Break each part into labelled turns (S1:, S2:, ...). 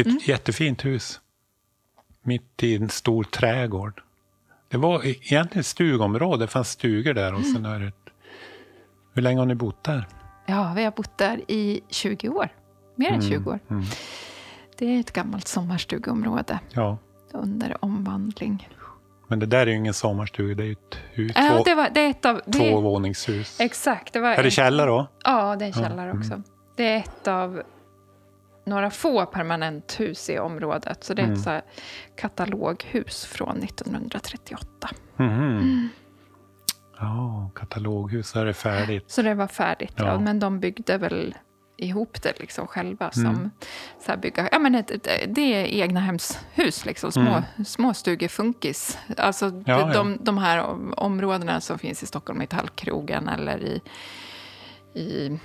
S1: Ett mm. jättefint hus. Mitt i en stor trädgård. Det var egentligen ett stugområde, det fanns stugor där. Och sen är det hur länge har ni bott där?
S2: Ja, vi har bott där i 20 år. Mer än 20 mm, år. Mm. Det är ett gammalt sommarstugområde. Ja. Under omvandling.
S1: Men det där är ju ingen sommarstuga, det är ju ett hus.
S2: Ja, två, det var, det är ett av,
S1: tvåvåningshus.
S2: Exakt. Det var
S1: är det källare då?
S2: Ja, det är källare ja. också. Mm. Det är ett av några få permanenthus i området. Så det är mm. ett så kataloghus från 1938. Mm. Mm.
S1: Ja, kataloghus, så är det färdigt.
S2: Så det var färdigt, ja. ja. Men de byggde väl ihop det liksom själva. Som mm. så bygga, ja, men ett, det är egna hemshus, liksom, små, mm. små stugor-funkis. Alltså ja, de, de, de här områdena som finns i Stockholm, i Tallkrogen eller i, i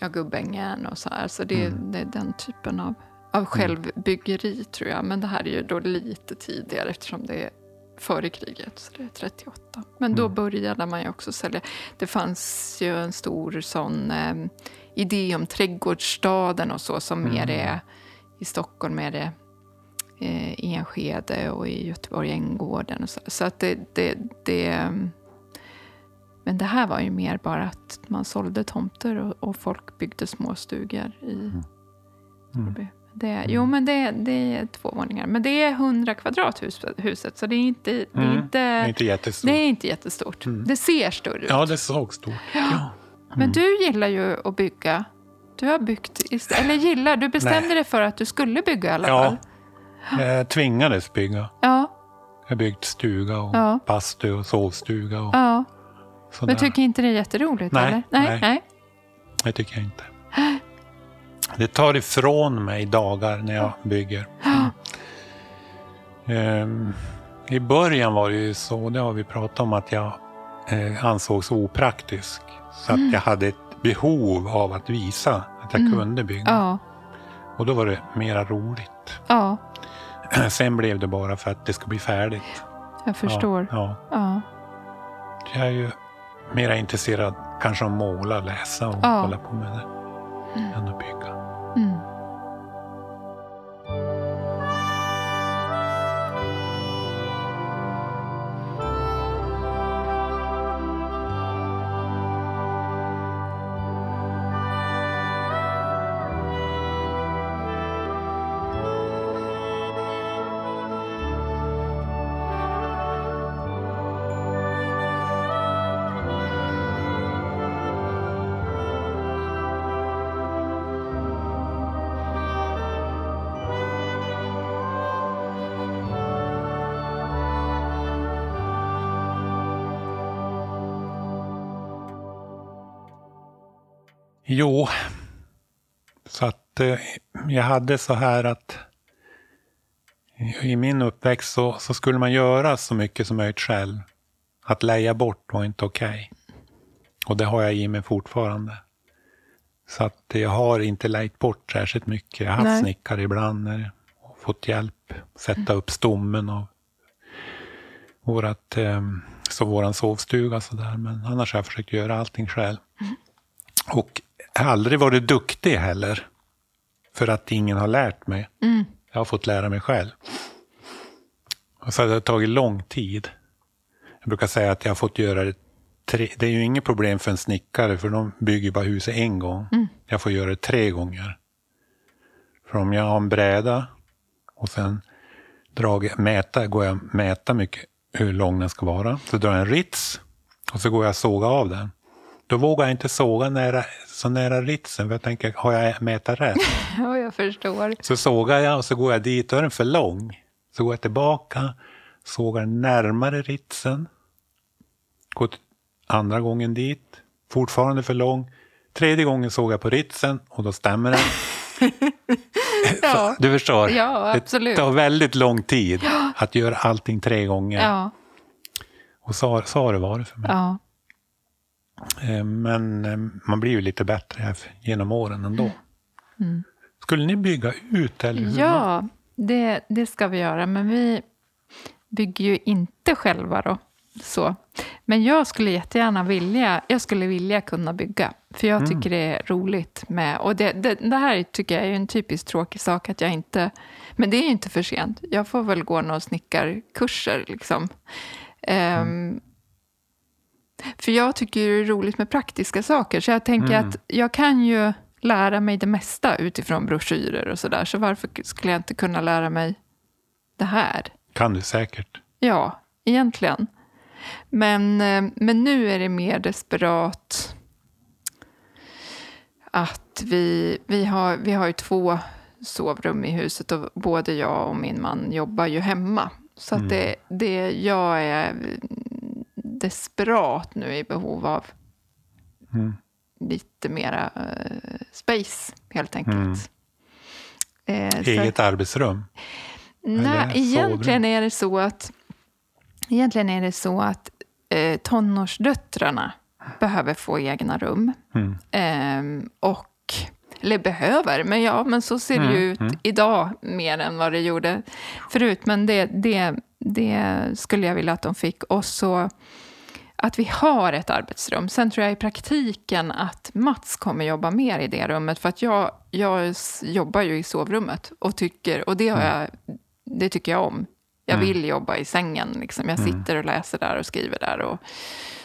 S2: ja, Gubbängen och så här. Så det, mm. det är den typen av, av mm. självbyggeri tror jag. Men det här är ju då lite tidigare eftersom det är före kriget, så det är 38. Men då mm. började man ju också sälja. Det fanns ju en stor sån eh, idé om trädgårdsstaden och så som mm. mer är i Stockholm är det eh, Enskede och i Göteborg Änggården. Och så så att det, det, det, men det här var ju mer bara att man sålde tomter och, och folk byggde småstugor i mm. Mm. Det, jo, men det, det är två våningar. Men det är 100 kvadrat huset, så det är inte, det är
S1: mm.
S2: inte, det
S1: är inte jättestort.
S2: Det, är inte jättestort. Mm. det ser större ut.
S1: Ja, det såg stort ja. ja.
S2: Men mm. du gillar ju att bygga. Du har byggt, eller gillar, du bestämde Nej. dig för att du skulle bygga i alla
S1: ja. fall. Jag tvingades bygga. Ja. Jag har byggt stuga och ja. bastu och sovstuga. Och ja.
S2: Men tycker inte det är jätteroligt?
S1: Nej,
S2: eller?
S1: Nej, nej. Det tycker jag inte. Det tar ifrån mig dagar när jag bygger. Um, I början var det ju så, det har vi pratat om, att jag eh, ansågs opraktisk. Så mm. att jag hade ett behov av att visa att jag mm. kunde bygga. Ja. Och då var det mera roligt. Ja. Sen blev det bara för att det ska bli färdigt.
S2: Jag förstår. Ja, ja.
S1: Jag är ju mera intresserad kanske av att måla, läsa och hålla på med det. Mm. Än att bygga. Jo, så att eh, jag hade så här att i min uppväxt så, så, skulle man göra så mycket som möjligt själv. Att leja bort var inte okej. Okay. Och det har jag i mig fortfarande. Så att jag har inte lejt bort särskilt mycket. Jag har haft snickare ibland och fått hjälp sätta upp stommen av vårat, eh, så våran sovstuga. Så där. Men annars har jag försökt göra allting själv. Mm. Och har aldrig varit duktig heller. För att ingen har lärt mig. Mm. Jag har fått lära mig själv. Och så har det tagit lång tid. Jag brukar säga att jag har fått göra det tre, Det är ju inget problem för en snickare, för de bygger bara huset en gång. Mm. Jag får göra det tre gånger. För om jag har en bräda och sen drag, mäta, går jag mäta mycket hur lång den ska vara. Så drar jag en rits och så går jag och sågar av den. Då vågar jag inte såga nära, så nära ritsen, för jag tänker, har jag mätat rätt?
S2: ja, jag förstår.
S1: Så sågar jag och så går jag dit, då är den för lång. Så går jag tillbaka, sågar närmare ritsen. Går andra gången dit, fortfarande för lång. Tredje gången såg jag på ritsen och då stämmer den. ja. Du förstår?
S2: Ja, absolut.
S1: Det tar väldigt lång tid att göra allting tre gånger. Ja. Och så, så har det varit för mig. Ja. Eh, men eh, man blir ju lite bättre genom åren ändå. Mm. Skulle ni bygga ut? Eller hur?
S2: Ja, det, det ska vi göra. Men vi bygger ju inte själva då. Så. Men jag skulle jättegärna vilja, jag skulle vilja kunna bygga. För jag tycker mm. det är roligt med... Och det, det, det, här tycker jag är en typiskt tråkig sak att jag inte... Men det är inte för sent. Jag får väl gå några snickarkurser liksom. Mm. Um, för jag tycker det är roligt med praktiska saker. Så jag tänker mm. att jag kan ju lära mig det mesta utifrån broschyrer och sådär. Så varför skulle jag inte kunna lära mig det här?
S1: Kan du säkert.
S2: Ja, egentligen. Men, eh, men nu är det mer desperat att vi, vi, har, vi har ju två sovrum i huset och både jag och min man jobbar ju hemma. Så mm. att det, det, jag är desperat nu i behov av mm. lite mera uh, space, helt enkelt. Mm.
S1: Eh, Eget så, arbetsrum?
S2: Nej, egentligen är det så att, egentligen är det så att eh, tonårsdöttrarna behöver få egna rum. Mm. Eh, och eller behöver, men ja, men så ser det ju mm, ut mm. idag mer än vad det gjorde förut. Men det, det, det skulle jag vilja att de fick. Och så att vi har ett arbetsrum. Sen tror jag i praktiken att Mats kommer jobba mer i det rummet. För att jag, jag jobbar ju i sovrummet och, tycker, och det, har mm. jag, det tycker jag om. Jag mm. vill jobba i sängen. Liksom. Jag mm. sitter och läser där och skriver där. Och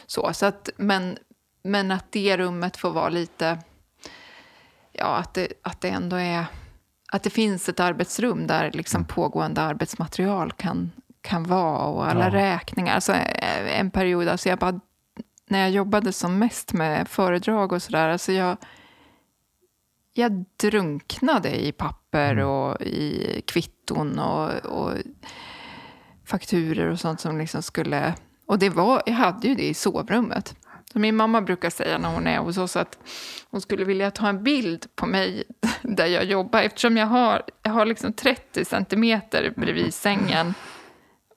S2: så. Så att, men, men att det rummet får vara lite... Ja, att det, att det ändå är... Att det finns ett arbetsrum där liksom pågående arbetsmaterial kan, kan vara och alla ja. räkningar. Alltså eh, en period, alltså jag bara, när jag jobbade som mest med föredrag och sådär, alltså jag, jag drunknade i papper mm. och i kvitton och, och fakturer och sånt som liksom skulle... Och det var, jag hade ju det i sovrummet. Så min mamma brukar säga när hon är hos oss att hon skulle vilja ta en bild på mig där jag jobbar eftersom jag har, jag har liksom 30 centimeter bredvid sängen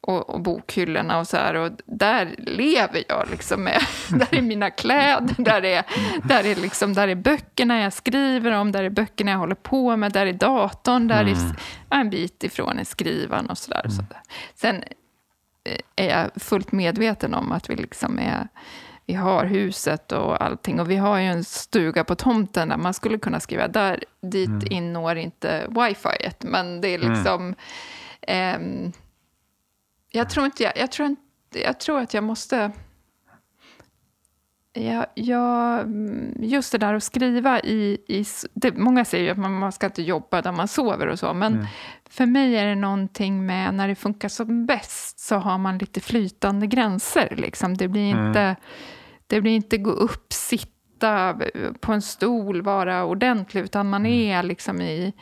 S2: och, och bokhyllorna och så här. Och där lever jag liksom med. där är mina kläder, där är, där, är liksom, där är böckerna jag skriver om, där är böckerna jag håller på med, där är datorn, där mm. är en bit ifrån är skrivaren och så där. Och så där. Sen eh, är jag fullt medveten om att vi liksom är vi har huset och allting. Och vi har ju en stuga på tomten där man skulle kunna skriva. Där, dit mm. inår inte wifi, men det är mm. liksom... Mm. Eh, jag tror inte jag, jag tror, inte, jag tror att jag måste... Jag, jag, just det där att skriva i... i det, många säger ju att man, man ska inte jobba där man sover och så, men mm. för mig är det någonting med när det funkar som bäst så har man lite flytande gränser. Liksom. Det, blir mm. inte, det blir inte gå upp, sitta på en stol, vara ordentlig, utan man mm. är liksom i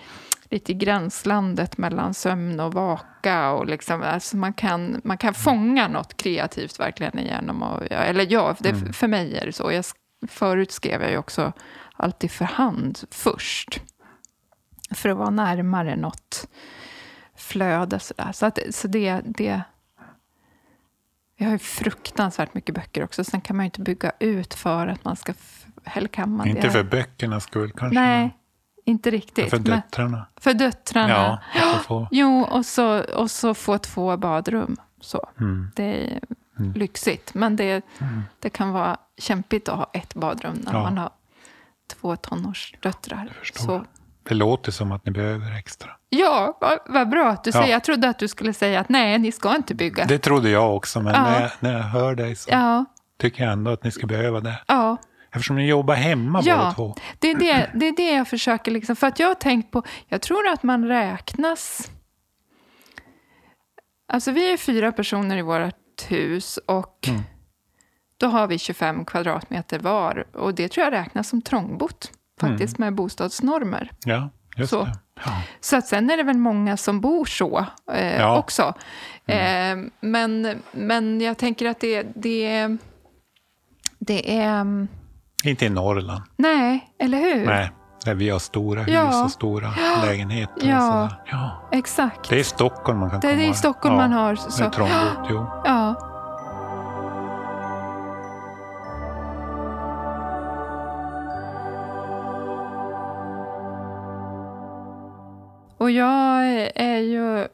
S2: lite i gränslandet mellan sömn och vaka. Och liksom, alltså man, kan, man kan fånga något kreativt verkligen genom att... Eller ja, det, mm. för mig är det så. Jag, förut skrev jag ju också alltid för hand först. För att vara närmare något flöde. Så, där. så, att, så det, det... Vi har ju fruktansvärt mycket böcker också. Sen kan man ju inte bygga ut för att man ska... Eller kan man
S1: Inte för böckernas skull kanske?
S2: Nej, inte riktigt.
S1: För döttrarna?
S2: För döttrarna.
S1: Ja, få.
S2: Jo, och så, och så få två badrum. Så. Mm. Det är mm. lyxigt. Men det, mm. det kan vara kämpigt att ha ett badrum när ja. man har två tonårsdöttrar. Så.
S1: Det låter som att ni behöver extra.
S2: Ja, vad, vad bra att du ja. säger. Jag trodde att du skulle säga att nej, ni ska inte bygga.
S1: Det trodde jag också, men ja. när, jag, när jag hör dig så ja. tycker jag ändå att ni ska behöva det.
S2: Ja,
S1: Eftersom ni jobbar hemma
S2: ja,
S1: båda två.
S2: Det är det, det är det jag försöker liksom, för att jag har tänkt på, jag tror att man räknas... Alltså vi är fyra personer i vårt hus och mm. då har vi 25 kvadratmeter var. Och det tror jag räknas som trångbott, faktiskt, mm. med bostadsnormer.
S1: Ja, just så. det. Ja.
S2: Så att sen är det väl många som bor så eh, ja. också. Mm. Eh, men, men jag tänker att det, det, det är
S1: inte i Norrland.
S2: Nej, eller hur?
S1: Nej, där vi har stora hus ja. och stora ja. lägenheter.
S2: Ja.
S1: Och
S2: ja, exakt.
S1: Det är i Stockholm man kan
S2: det komma. Det är i Stockholm man har.
S1: Så. Med trångbott, jo.
S2: Ja. Och jag är ju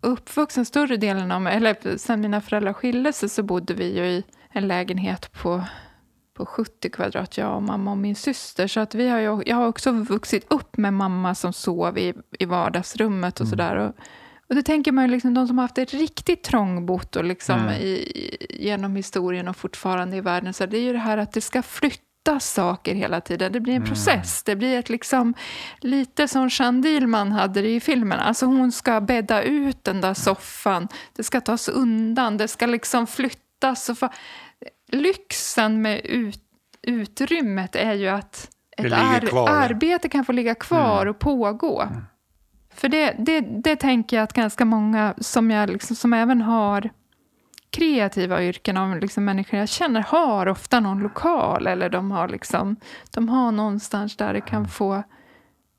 S2: uppvuxen större delen av eller sen mina föräldrar skilde sig så bodde vi ju i en lägenhet på på 70 kvadrat, jag och mamma och min syster. Så att vi har ju, jag har också vuxit upp med mamma som sov i, i vardagsrummet och mm. sådär. Och, och då tänker man ju liksom, de som har haft det riktigt trångbott och liksom mm. i, genom historien och fortfarande i världen, så det är ju det här att det ska flytta saker hela tiden. Det blir en mm. process. Det blir ett liksom, lite som Jeanne Dielman hade det i filmen. Alltså hon ska bädda ut den där soffan. Det ska tas undan. Det ska liksom flyttas. Och lyxen med ut, utrymmet är ju att ett ar arbete kan få ligga kvar mm. och pågå. Mm. För det, det, det tänker jag att ganska många som, jag liksom, som även har kreativa yrken av liksom människor jag känner har ofta någon lokal eller de har, liksom, de har någonstans där det kan få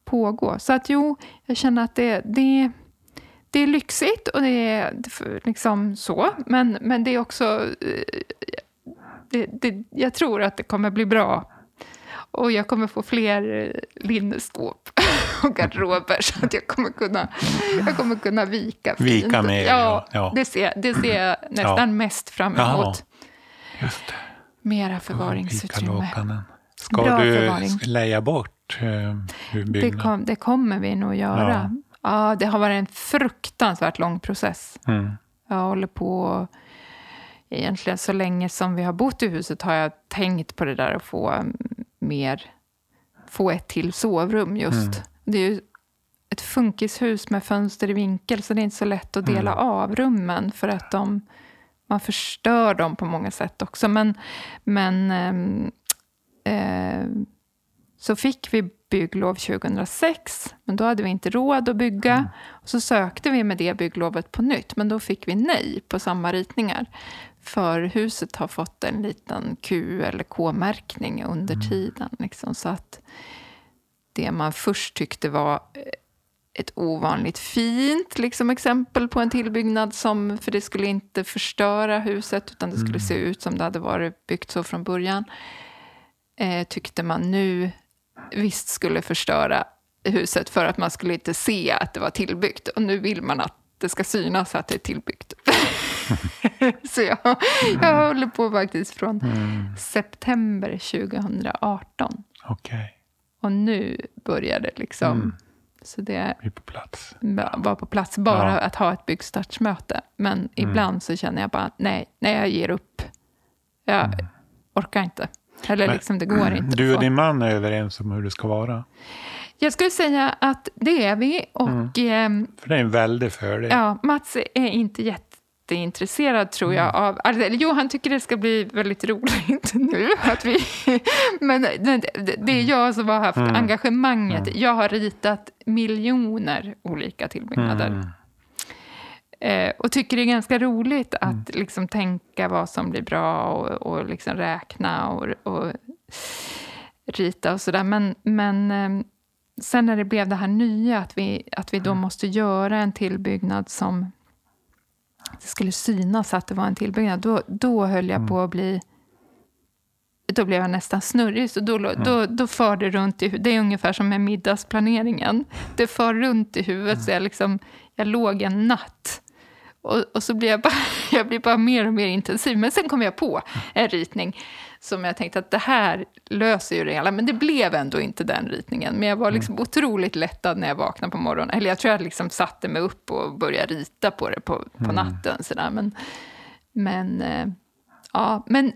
S2: pågå. Så att jo, jag känner att det, det, det är lyxigt och det är liksom så, men, men det är också eh, det, det, jag tror att det kommer bli bra. Och jag kommer få fler linneskåp och garderober så att jag kommer kunna, jag kommer kunna vika
S1: fint. Vika mer,
S2: ja. ja. Det, ser, det ser jag nästan ja. mest fram emot.
S1: Ja, just det.
S2: Mera förvaringsutrymme.
S1: Ska Bra du förvaring. leja bort uh,
S2: det, kom, det kommer vi nog göra. Ja. ja. det har varit en fruktansvärt lång process. Mm. Jag håller på egentligen så länge som vi har bott i huset har jag tänkt på det där att få mer, få ett till sovrum just. Mm. Det är ju ett funkishus med fönster i vinkel så det är inte så lätt att dela mm. av rummen för att de, man förstör dem på många sätt också. Men, men eh, eh, så fick vi bygglov 2006, men då hade vi inte råd att bygga. Mm. Och så sökte vi med det bygglovet på nytt, men då fick vi nej på samma ritningar. För huset har fått en liten Q eller K-märkning under mm. tiden. Liksom, så att det man först tyckte var eh, ett ovanligt fint liksom, exempel på en tillbyggnad som, för det skulle inte förstöra huset utan det skulle mm. se ut som det hade varit byggt så från början. Eh, tyckte man nu visst skulle förstöra huset för att man skulle inte se att det var tillbyggt. Och nu vill man att det ska synas att det är tillbyggt. så jag, jag håller på faktiskt från mm. september 2018.
S1: Okay.
S2: Och nu börjar det liksom. Mm. Så det
S1: är på plats.
S2: Vara på plats, bara ja. att ha ett byggstartsmöte. Men mm. ibland så känner jag bara, nej, nej jag ger upp. Jag mm. orkar inte. Eller Men, liksom, det går inte.
S1: Du och din man är överens om hur det ska vara?
S2: Jag skulle säga att det är vi. Och, mm.
S1: Ehm, För det är en väldig fördel.
S2: Ja, Mats är inte jätteintresserad tror jag mm. av... Alltså, jo, han tycker det ska bli väldigt roligt nu. Att vi, men det, det är jag som har haft mm. engagemanget. Mm. Jag har ritat miljoner olika tillbyggnader. Eh, och tycker det är ganska roligt att mm. liksom, tänka vad som blir bra och, och liksom räkna och, och rita och sådär. Men, men eh, sen när det blev det här nya, att vi, att vi då mm. måste göra en tillbyggnad som det skulle synas att det var en tillbyggnad, då, då höll jag mm. på att bli... Då blev jag nästan snurrig. Så då, mm. då, då för det runt i Det är ungefär som med middagsplaneringen. Det för runt i huvudet, mm. så jag, liksom, jag låg en natt och, och, så blir jag, bara, jag blir bara mer och mer intensiv. Men sen kom jag på en ritning som jag tänkte att det här löser ju det hela. Men det blev ändå inte den ritningen. Men jag var liksom mm. otroligt lättad när jag vaknade på morgonen. Eller jag tror jag liksom satte mig upp och började rita på det på, på mm. natten. Sådär. Men, men, äh, ja, men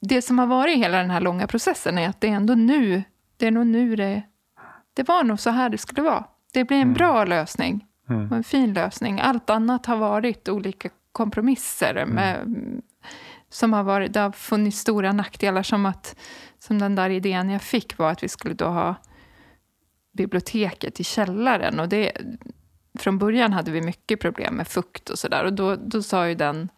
S2: det som har varit hela den här långa processen är att det är ändå nu, det är nog nu det, det var nog så här det skulle vara. Det blir en mm. bra lösning mm. och en fin lösning. Allt annat har varit olika kompromisser mm. med, som har varit, det har funnits stora nackdelar som att som den där idén jag fick var att vi skulle då ha biblioteket i källaren. Och det, från början hade vi mycket problem med fukt och sådär. Och då, då sa ju den,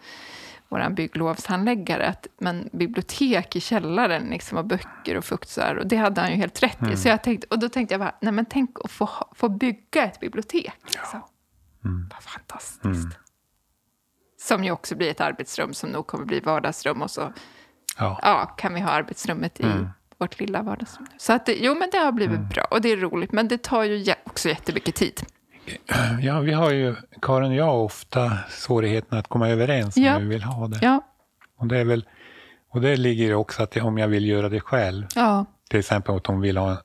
S2: vår bygglovshandläggare, att men bibliotek i källaren liksom, och böcker och fukt så här, Och det hade han ju helt rätt i. Mm. Så jag tänkte, och då tänkte jag bara, nej men tänk att få, få bygga ett bibliotek. Liksom. Ja. Mm. Vad fantastiskt. Mm. Som ju också blir ett arbetsrum som nog kommer bli vardagsrum. Och så ja. ja kan vi ha arbetsrummet i mm. vårt lilla vardagsrum. Så att det, jo, men det har blivit mm. bra och det är roligt. Men det tar ju också jättemycket tid.
S1: Ja, vi har ju, Karin och jag, ofta svårigheten att komma överens om ja. hur vi vill ha det.
S2: Ja.
S1: Och det är väl Och det ligger också att om jag vill göra det själv,
S2: Ja.
S1: till exempel att hon vill ha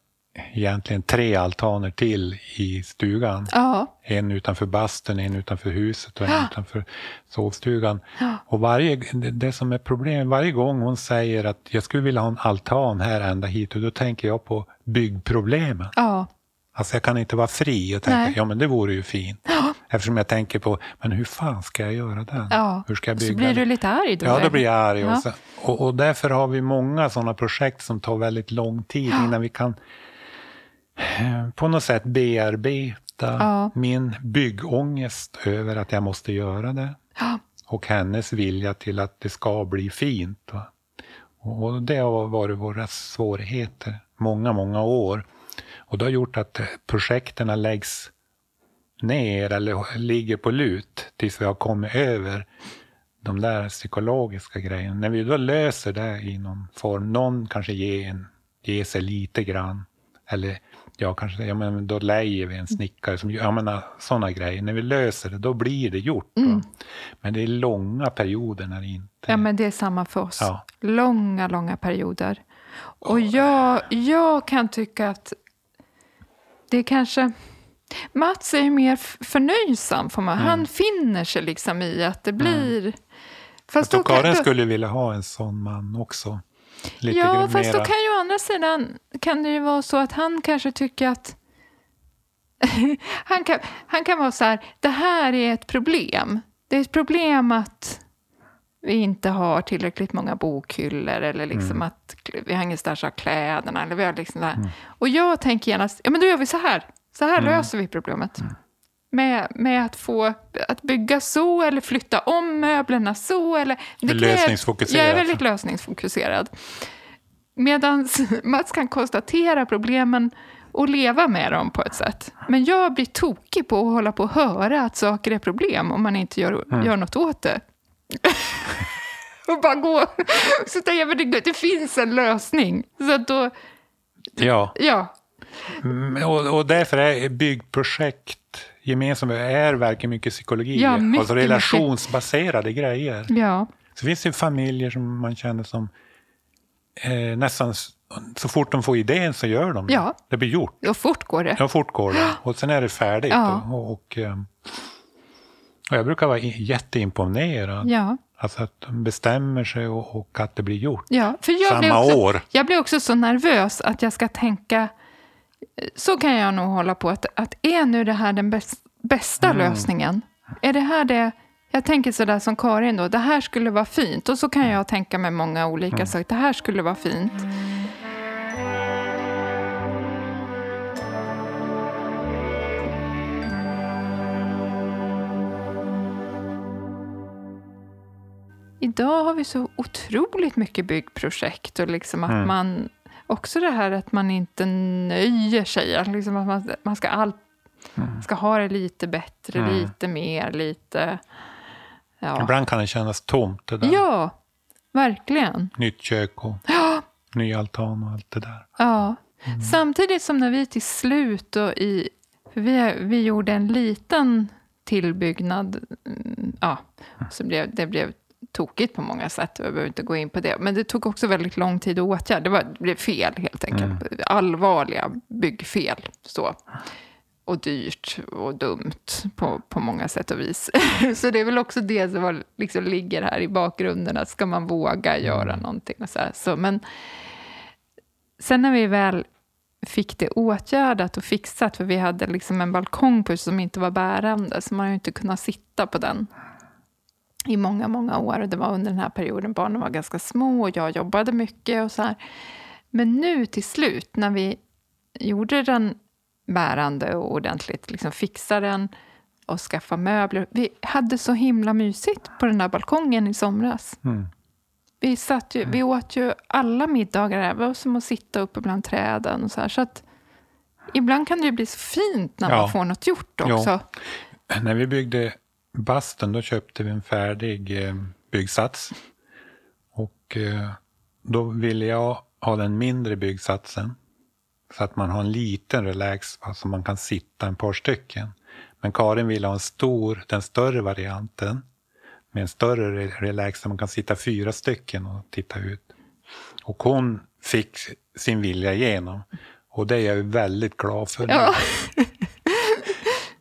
S1: egentligen tre altaner till i stugan.
S2: Ja.
S1: En utanför bastun, en utanför huset och en utanför sovstugan. Och varje, det, det som är problemet, varje gång hon säger att jag skulle vilja ha en altan här ända hit, och då tänker jag på byggproblemen.
S2: Ja.
S1: Alltså jag kan inte vara fri och tänka,
S2: Nej.
S1: ja men det vore ju fint. Eftersom jag tänker på, men hur fan ska jag göra den?
S2: ja.
S1: Hur ska jag bygga
S2: Så blir du lite arg då?
S1: Ja, då blir jag arg.
S2: Ja.
S1: Och, så, och, och därför har vi många sådana projekt som tar väldigt lång tid innan vi kan eh, på något sätt bearbeta
S2: Ja.
S1: min byggångest över att jag måste göra det.
S2: Ja.
S1: Och hennes vilja till att det ska bli fint. Och det har varit våra svårigheter många, många år. Och det har gjort att projekten läggs ner eller ligger på lut tills vi har kommit över de där psykologiska grejerna. När vi då löser det i någon form, någon kanske ger, en, ger sig lite grann. Eller ja, kanske, ja, men då lejer vi en snickare som jag menar, sådana grejer. När vi löser det, då blir det gjort. Va? Men det är långa perioder när det inte...
S2: Ja, men det är samma för oss.
S1: Ja.
S2: Långa, långa perioder. Och jag, jag kan tycka att det kanske... Mats är ju mer förnöjsam, får man.
S1: Mm.
S2: Han finner sig liksom i att det blir... Fast
S1: Och
S2: då kan-
S1: Karin
S2: då-
S1: skulle vilja ha en sån man också. Lite
S2: Ja,
S1: grann
S2: fast då kan ju å andra sidan kan det ju vara så att han kanske tycker att han, kan, han kan vara så här, det här är ett problem. Det är ett problem att vi inte har tillräckligt många bokhyllor eller liksom
S1: Mm.
S2: att vi har ingenstans att ha kläderna. Eller vi har liksom här. Och jag tänker genast, ja men då gör vi så här. Så här
S1: Mm.
S2: löser vi problemet. Med, med att få att bygga så eller flytta om möblerna så. Eller, det
S1: Lösningsfokuserad.
S2: Jag är väldigt lösningsfokuserad. Medan Mats kan konstatera problemen och leva med dem på ett sätt. Men jag blir tokig på att hålla på och höra att saker är problem om man inte gör,
S1: Mm.
S2: gör något åt det. Och bara gå. Så tänker jag, men det, det finns en lösning. Så att då,
S1: Ja,
S2: ja,
S1: Mm, och, och därför är byggprojekt gemensamma är verkligen mycket psykologi.
S2: Ja, mycket,
S1: alltså relationsbaserade grejer.
S2: ja,
S1: Så finns det familjer som man känner som eh, nästan så fort de får idén så gör de det.
S2: Ja.
S1: Det blir gjort.
S2: och fort går det.
S1: Ja, fort går det. Och sen är det färdigt.
S2: Ja.
S1: Och, och, eh, och jag brukar vara jätteimponerad.
S2: Ja,
S1: Alltså att de bestämmer sig och, och att det blir gjort.
S2: ja. För jag
S1: Samma
S2: blir också,
S1: år.
S2: Jag blir också så nervös att jag ska tänka... Så kan jag nog hålla på. Att, att är nu det här den bäst, bästa
S1: Mm.
S2: lösningen? Är det här det... Jag tänker sådär som Karin då, det här skulle vara fint. Och så kan jag tänka med många olika
S1: Mm.
S2: saker. Det här skulle vara fint. Idag har vi så otroligt mycket byggprojekt och liksom att
S1: Mm.
S2: man... Också det här att man inte nöjer sig. Att liksom att man, man ska, all,
S1: Mm.
S2: ska ha det lite bättre, lite mer, lite... Ja,
S1: Ibland kan det kännas tomt det där.
S2: ja verkligen.
S1: Nytt kök och ny altan och allt det där.
S2: Ja.
S1: Mm.
S2: Samtidigt som när vi till slut då i... Vi, vi gjorde en liten tillbyggnad. mm, Ja, så blev, det blev tokigt på många sätt. Jag behöver inte gå in på det. Men det tog också väldigt lång tid att åtgärda. Det, var, det blev fel helt enkelt.
S1: Mm.
S2: Allvarliga byggfel. Så. Och dyrt och dumt på, på många sätt och vis. så det är väl också det som var, liksom ligger här i bakgrunden. Att ska man våga göra någonting? Och så här. Så, men sen när vi väl fick det åtgärdat och fixat, för vi hade liksom en balkong på huset som inte var bärande, så man har ju inte kunnat sitta på den i många, många år. Och det var under den här perioden barnen var ganska små och jag jobbade mycket och så här. Men nu till slut, när vi gjorde den bärande och ordentligt, liksom fixade den och skaffade möbler. Vi hade så himla mysigt på den där balkongen i somras.
S1: Mm.
S2: Vi, satt ju, vi åt ju alla middagar där. Det var som att sitta uppe bland träden. Och så, här. så att ibland kan det ju bli så fint när
S1: Ja.
S2: man får något gjort
S1: Ja.
S2: också.
S1: När vi byggde bastun då köpte vi en färdig eh, byggsats. Och eh, då ville jag ha den mindre byggsatsen. Så att man har en liten relax, alltså man kan sitta en par stycken. Men Karin ville ha en stor, den större varianten. med en större relax där man kan sitta fyra stycken och titta ut. Och hon fick sin vilja igenom. Och det är jag väldigt glad för. Ja.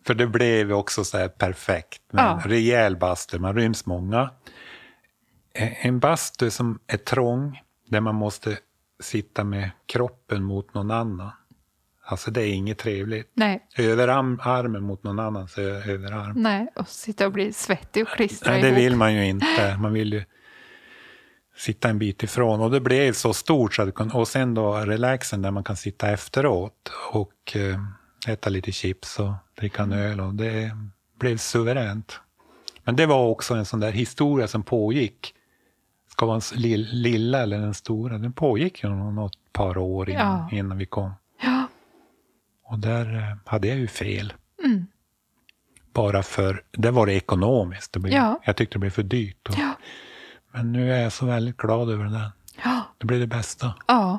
S1: för det blev också så här perfekt. Med ja. En rejäl bastu, man ryms många. En bastu som är trång, där man måste sitta med kroppen mot någon annan. Alltså det är inget trevligt.
S2: Nej.
S1: Överarm, armen mot någon annans överarm.
S2: Nej, och sitta och bli svettig och klistra
S1: Nej, det vill man ju inte. Man vill ju sitta en bit ifrån. Och det blev så stort. Så att, och sen då relaxen där man kan sitta efteråt och eh, äta lite chips och dricka en öl. Och det blev suveränt. Men det var också en sån där historia som pågick. Ska vara den lilla eller den stora? Den pågick ju något par år innan, ja. innan vi kom.
S2: Ja.
S1: Och där eh, hade jag ju fel. Mm. Bara för, det var det ekonomiskt. Det blev, ja. Jag tyckte det blev för dyrt. Och. Men nu är jag så väldigt glad över det.
S2: Ja.
S1: Det blir det bästa.
S2: Ja.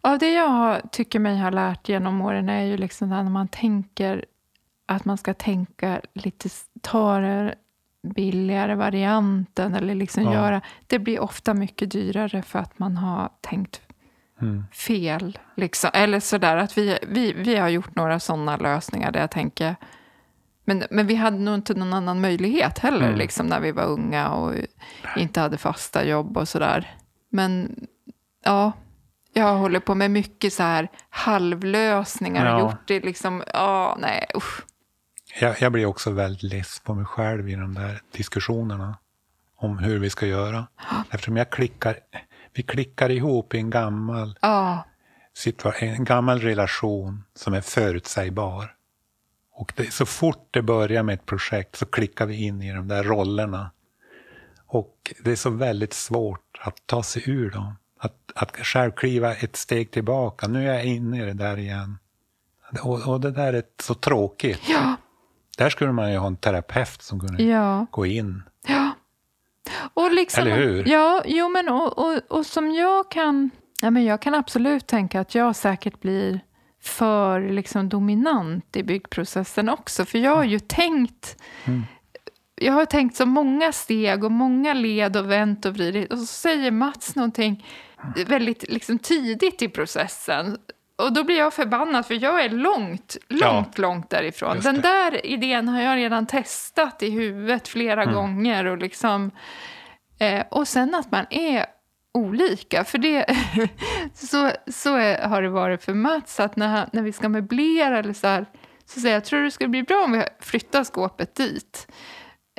S2: Av det jag tycker mig ha lärt genom åren är ju liksom när man tänker att man ska tänka lite, ta den billigare varianten eller liksom ja. göra. Det blir ofta mycket dyrare för att man har tänkt mm. fel. Liksom. Eller sådär att vi, vi, vi har gjort några sådana lösningar där jag tänker men, men vi hade nog inte någon annan möjlighet heller mm. liksom, när vi var unga och inte hade fasta jobb och sådär. Men ja, jag håller på med mycket så här halvlösningar ja. och gjort det liksom, ja, nej, usch.
S1: Jag, jag blir också väldigt less på mig själv i de där diskussionerna om hur vi ska göra. Eftersom jag klickar, vi klickar ihop i en gammal,
S2: ja.
S1: en gammal relation som är förutsägbar. Och det, så fort det börjar med ett projekt så klickar vi in i de där rollerna. Och det är så väldigt svårt att ta sig ur dem. Att, att själv kliva ett steg tillbaka. Nu är jag inne i det där igen. Och, och det där är så tråkigt.
S2: Ja.
S1: Där skulle man ju ha en terapeut som kunde ja. gå in.
S2: Ja. Och liksom,
S1: Eller hur?
S2: Ja, jo men och, och, och som jag kan... Ja, men jag kan absolut tänka att jag säkert blir för liksom dominant i byggprocessen också. För jag har ju tänkt mm. Jag har tänkt så många steg och många led och vänt och vridit. Och så säger Mats någonting väldigt liksom tidigt i processen. Och då blir jag förbannad, för jag är långt, långt, ja, långt därifrån. Den där idén har jag redan testat i huvudet flera mm. gånger. Och, liksom, eh, och sen att man är olika. För det, så, så är, har det varit för Mats, att när, han, när vi ska möblera eller så här, så säger jag, tror du det skulle bli bra om vi flyttar skåpet dit?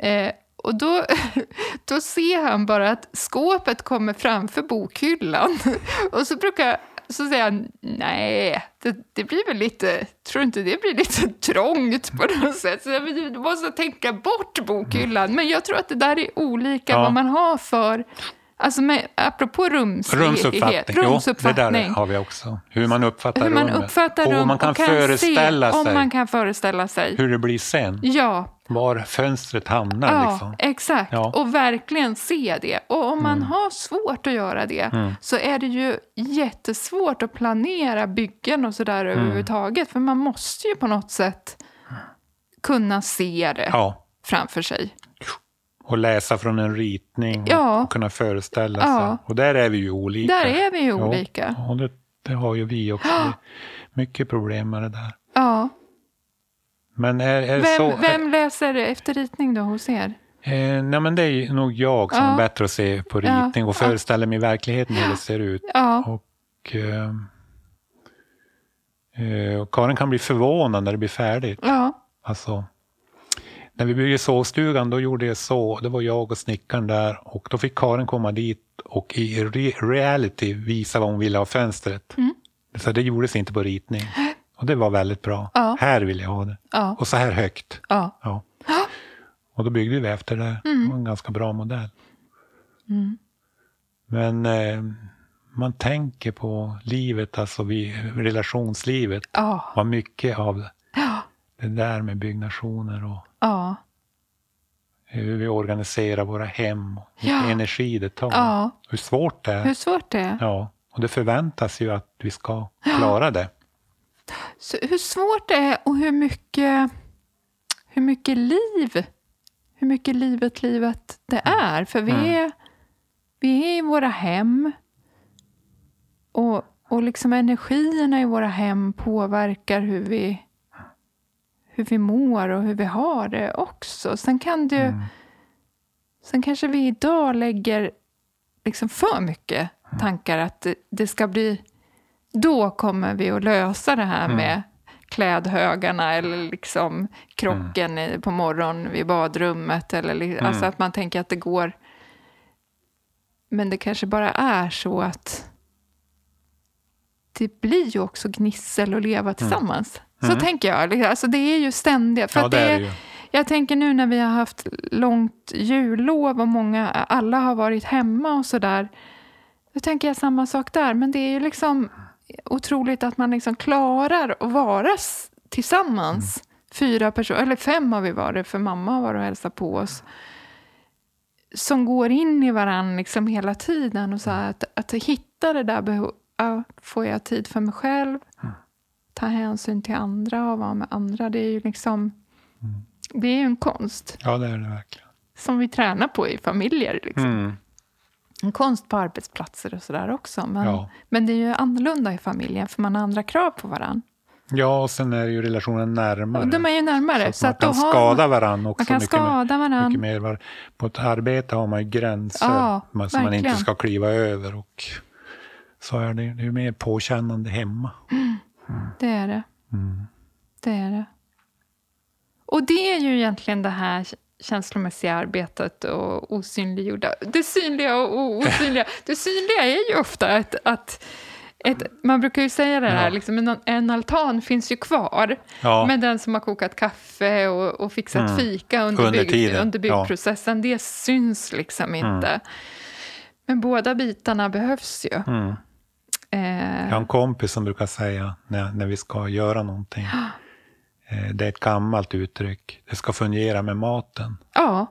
S2: Eh, och då, då ser han bara att skåpet kommer framför bokhyllan. Och så brukar så säger han, nej, det, det, blir väl lite, tror inte det blir lite trångt på något sätt? Så du måste tänka bort bokhyllan. Men jag tror att det där är olika ja. vad man har för Alltså med, apropå rumslighet, rumsuppfattning.
S1: rumsuppfattning. Jo, det där har vi också. Hur man uppfattar
S2: hur man
S1: rummet.
S2: Uppfattar rum
S1: och man kan, kan föreställa
S2: se,
S1: sig.
S2: Om man kan föreställa sig.
S1: Hur det blir sen.
S2: Ja.
S1: Var fönstret hamnar.
S2: Ja,
S1: liksom.
S2: exakt. Ja. Och verkligen se det. Och om man mm. har svårt att göra det mm. så är det ju jättesvårt att planera byggen och sådär mm. överhuvudtaget. För man måste ju på något sätt kunna se det ja. framför sig.
S1: Och läsa från en ritning ja. och kunna föreställa sig. Ja. Och där är vi ju olika.
S2: Där är vi ju olika.
S1: Ja, och det, det har ju vi också. Ja. Mycket problem med det där.
S2: Ja.
S1: Men är, är
S2: vem,
S1: så,
S2: vem läser efter ritning då hos er?
S1: Eh, nej, men det är nog jag som ja. är bättre att se på ritning och föreställa mig verkligheten hur det ser ut. Och, eh, eh, och Karin kan bli förvånad när det blir färdigt.
S2: Ja.
S1: Alltså, när vi byggde sovstugan då gjorde jag så, det var jag och snickaren där och då fick Karin komma dit och i re reality visa vad hon ville ha fönstret. Mm. Så det gjordes inte på ritning. Och det var väldigt bra.
S2: Ja.
S1: Här vill jag ha det.
S2: Ja.
S1: Och så här högt.
S2: Ja.
S1: ja. Och då byggde vi efter det. Mm. Det var en ganska bra modell.
S2: Mm.
S1: Men eh, man tänker på livet, alltså vi, relationslivet.
S2: Ja.
S1: Vad mycket av det där med byggnationer och
S2: Ja.
S1: Hur vi organiserar våra hem, och
S2: ja.
S1: energi det tar.
S2: Ja.
S1: Hur svårt det är.
S2: Hur svårt det är.
S1: Ja, och det förväntas ju att vi ska klara det.
S2: Så hur svårt det är och hur mycket, hur mycket liv hur mycket livet livet det
S1: Mm.
S2: är. För vi är, vi är i våra hem. Och, och liksom energierna i våra hem påverkar hur vi, hur vi mår och hur vi har det också. Sen kan det ju,
S1: Mm.
S2: Sen kanske vi idag lägger liksom för mycket tankar att det, ska bli... Då kommer vi att lösa det här med klädhögarna eller liksom krocken i- på morgonen vid badrummet. Eller, li- Alltså att man tänker att det går... Men det kanske bara är så att det blir ju också gnissel att leva tillsammans. Så tänker jag. Alltså det är ju ständiga... För
S1: Ja, det
S2: det
S1: är det ju.
S2: jag tänker nu när vi har haft långt jullov och många, alla har varit hemma och sådär. Då tänker jag samma sak där. Men det är ju liksom otroligt att man liksom klarar att vara tillsammans. Fyra personer, eller fem har vi varit, för mamma har varit och hälsat på oss. Som går in i varandra liksom hela tiden. Och så här, att, att hitta det där behovet. Ja, får jag tid för mig själv? Ta hänsyn till andra och vara med andra. Det är ju liksom... Det är ju en konst
S1: Ja, det är det verkligen.
S2: som vi tränar på i familjer. Liksom.
S1: Mm.
S2: En konst på arbetsplatser och sådär också. Men,
S1: Ja.
S2: men det är ju annorlunda i familjen för man har andra krav på varandra.
S1: Ja, och sen är ju relationen närmare.
S2: De är ju närmare.
S1: så att
S2: så
S1: man
S2: att
S1: kan skada varandra också.
S2: man kan
S1: mycket
S2: skada
S1: mer,
S2: varandra.
S1: Mycket mer. På ett arbete har man ju gränser
S2: Ja,
S1: som man inte
S2: verkligen.
S1: ska kliva över. Och så är det, det är mer påkännande hemma.
S2: Det är det.
S1: Mm.
S2: Det är det. Och det är ju egentligen det här känslomässiga arbetet och osynliggjorda. Det synliga och osynliga. Det synliga är ju ofta att, att ett, man brukar ju säga det här,
S1: Ja.
S2: liksom en, en altan finns ju kvar.
S1: Ja.
S2: Men den som har kokat kaffe och, och fixat
S1: Mm.
S2: fika under,
S1: Under
S2: bygg, under byggprocessen, det syns liksom inte. Men båda bitarna behövs ju.
S1: Mm.
S2: Eh,
S1: Jag har en kompis som brukar säga när, när vi ska göra någonting. Eh, Det är ett gammalt uttryck. Det ska fungera med maten.
S2: ja,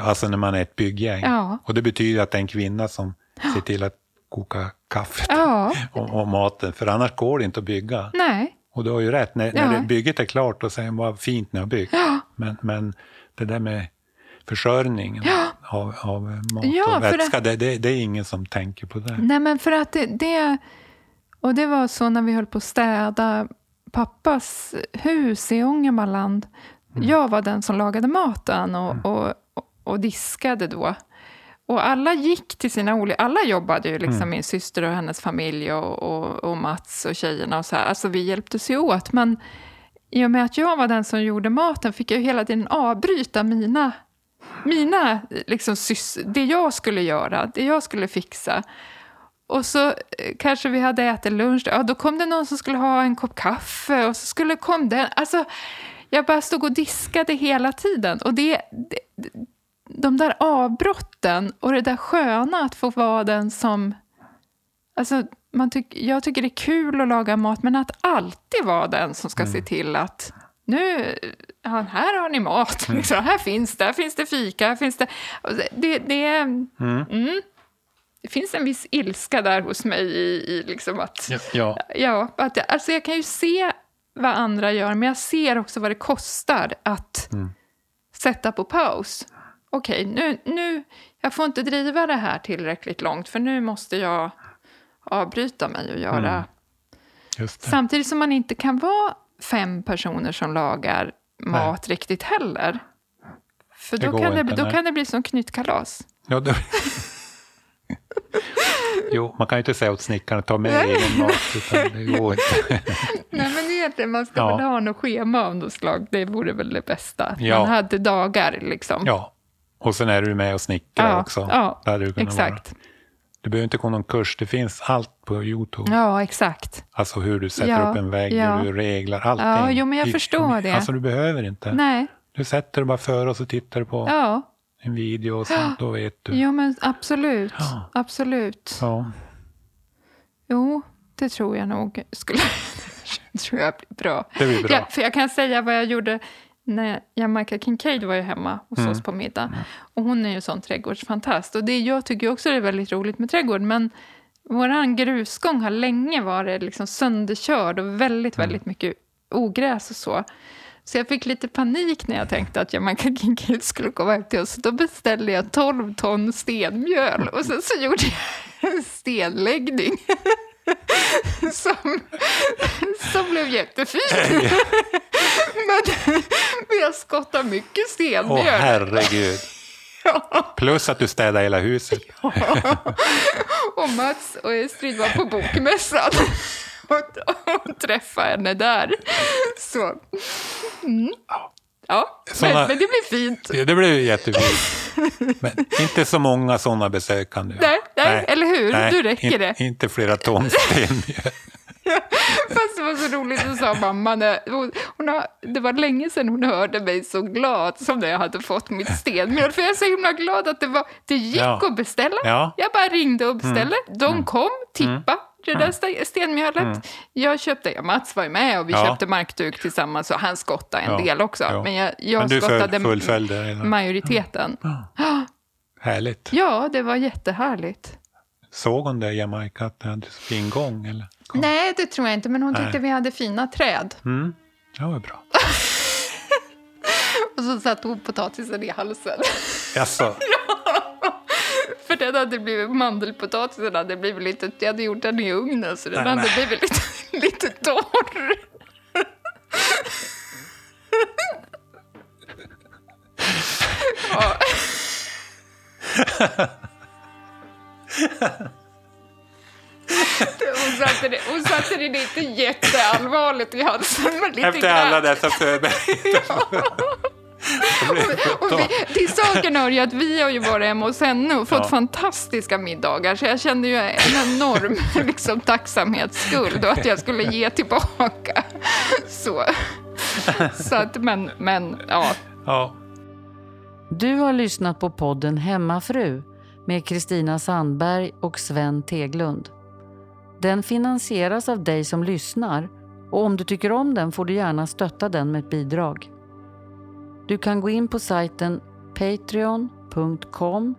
S1: Alltså när man är ett bygggäng.
S2: Ja.
S1: Och det betyder att det är en kvinna som ser till att koka kaffet
S2: ja,
S1: och, och maten. För annars går det inte att bygga.
S2: nej,
S1: Och du har ju rätt. När,
S2: Ja.
S1: när det, bygget är klart då säger man vad fint ni har byggt. Men, men det där med försörjningen av, av mat
S2: Ja,
S1: och vätska, det, det, det är ingen som tänker på det.
S2: Nej, men för att det, det... Och det var så när vi höll på att städa pappas hus i Ångermanland. Jag var den som lagade maten och, och, och, och diskade då. Och alla gick till sina olika... Alla jobbade ju, liksom min syster och hennes familj och, och, och Mats och tjejerna och så här. Alltså vi hjälptes ju åt. Men i och med att jag var den som gjorde maten fick jag hela tiden avbryta mina mina, liksom, det jag skulle göra, det jag skulle fixa. Och så eh, kanske vi hade ätit lunch, ja, då kom det någon som skulle ha en kopp kaffe och så skulle kom den. Alltså, jag bara stod och diskade hela tiden. Och det, det, de där avbrotten och det där sköna att få vara den som... Alltså, man tyck, jag tycker det är kul att laga mat, men att alltid vara den som ska se till att nu, ja, här har ni mat, liksom. här finns det, här finns det fika, här finns det... det, det, det, mm. det finns en viss ilska där hos mig i, i liksom att...
S1: Ja.
S2: Ja, att jag, alltså jag kan ju se vad andra gör, men jag ser också vad det kostar att sätta på paus. Okej, nu, nu, jag får inte driva det här tillräckligt långt, för nu måste jag avbryta mig och göra...
S1: Det.
S2: Samtidigt som man inte kan vara fem personer som lagar mat riktigt heller. För
S1: Det
S2: då, kan det, då
S1: nej.
S2: kan det bli som knytkalas.
S1: Ja, det... jo, man kan ju inte säga åt snickaren att ta med egen mat, utan det går inte.
S2: Nej, men egentligen, man ska
S1: Ja.
S2: väl ha något schema av något slag. Det vore väl det bästa.
S1: Ja.
S2: Man hade dagar liksom.
S1: Ja, och sen är du med och snickrar också.
S2: ja
S1: du kunnat
S2: exakt.
S1: Vara. Du behöver inte gå någon kurs, det finns allt på Youtube.
S2: Ja, exakt.
S1: Alltså hur du sätter
S2: Ja,
S1: upp en vägg,
S2: ja.
S1: hur du reglar, allting.
S2: Ja, jo, men jag
S1: I-
S2: förstår det.
S1: Alltså du behöver inte.
S2: Nej,
S1: Du sätter dig bara för och så tittar du på
S2: ja.
S1: en video och så, då vet du.
S2: Jo, men absolut.
S1: Ja.
S2: Absolut.
S1: Ja.
S2: Jo, det tror jag nog skulle tror jag blir bra.
S1: Det blir bra.
S2: Ja, för jag kan säga vad jag gjorde när Jamaica Kincaid var ju hemma hos
S1: Mm.
S2: oss på middag. Och hon är ju sån trädgårdsfantast. Och det, jag tycker också det är väldigt roligt med trädgård. Men vår grusgång har länge varit liksom sönderkörd och väldigt,
S1: Mm.
S2: väldigt mycket ogräs och så. Så jag fick lite panik när jag tänkte att Jamaica King Kid skulle komma hem till oss. Då beställde jag 12 ton stenmjöl och sen så gjorde jag en stenläggning. Som, som blev jättefin. Men, men jag skottade mycket stenmjöl.
S1: Åh herregud. Plus att du städade hela huset.
S2: och Mats och Estrid var på bokmässan och, och träffade henne där. Så. Mm. Ja, Såna, men, men, det blir fint.
S1: Det blir jättefint. Men inte så många sådana besök kan du
S2: nej, nej, nej, eller hur? Nej, du räcker in, det.
S1: Inte flera ton sten.
S2: Fast det var så roligt, så sa mamma, hon, hon har, det var länge sedan hon hörde mig så glad som när jag hade fått mitt stenmjöl. För jag är så himla glad att det, var, det gick ja. att beställa. Ja. Jag bara ringde och beställde. Mm. De mm. kom, tippa. Mm det där stenmjölet. Mm. Jag köpte, Mats var ju med och vi ja. köpte markduk tillsammans och han skottade en ja. del också. Ja. Men jag, jag Men skottade fullföljde majoriteten.
S1: Ja. Härligt.
S2: Ja, det var jättehärligt.
S1: Såg hon det i Jamaica, att det hade fin gång? Eller?
S2: Nej, det tror jag inte, men hon tyckte Nej. vi hade fina träd.
S1: Mm. Det var bra.
S2: och så satte hon potatisen i halsen.
S1: Jaså?
S2: För den hade blivit, mandelpotatisen hade blivit lite, jag hade gjort den i ugnen så den nej, hade blivit lite, lite torr. ja. Hon satte, det, hon satte det inte jätteallvarligt i halsen. Men lite
S1: Efter alla dessa förberedelser.
S2: och, och vi, till saken hör ju att vi har ju varit hemma hos henne och fått ja. fantastiska middagar. Så jag kände ju en enorm liksom, tacksamhetsskuld och att jag skulle ge tillbaka. Så, så att, men, men ja.
S1: ja.
S3: Du har lyssnat på podden Hemmafru med Kristina Sandberg och Sven Teglund. Den finansieras av dig som lyssnar och om du tycker om den får du gärna stötta den med ett bidrag. Du kan gå in på sajten patreon.com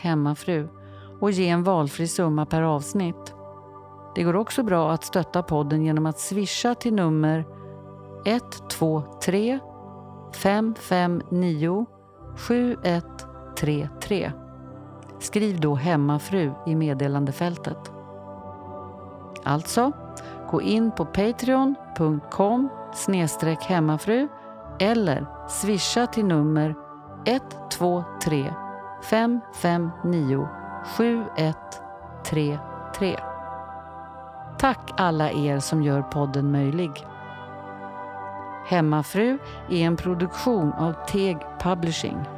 S3: hemmafru och ge en valfri summa per avsnitt. Det går också bra att stötta podden genom att swisha till nummer 123 559 7133. Skriv då hemmafru i meddelandefältet. Alltså, gå in på patreon.com hemmafru eller swisha till nummer 123 559 7133. Tack alla er som gör podden möjlig. Hemmafru är en produktion av Teg Publishing.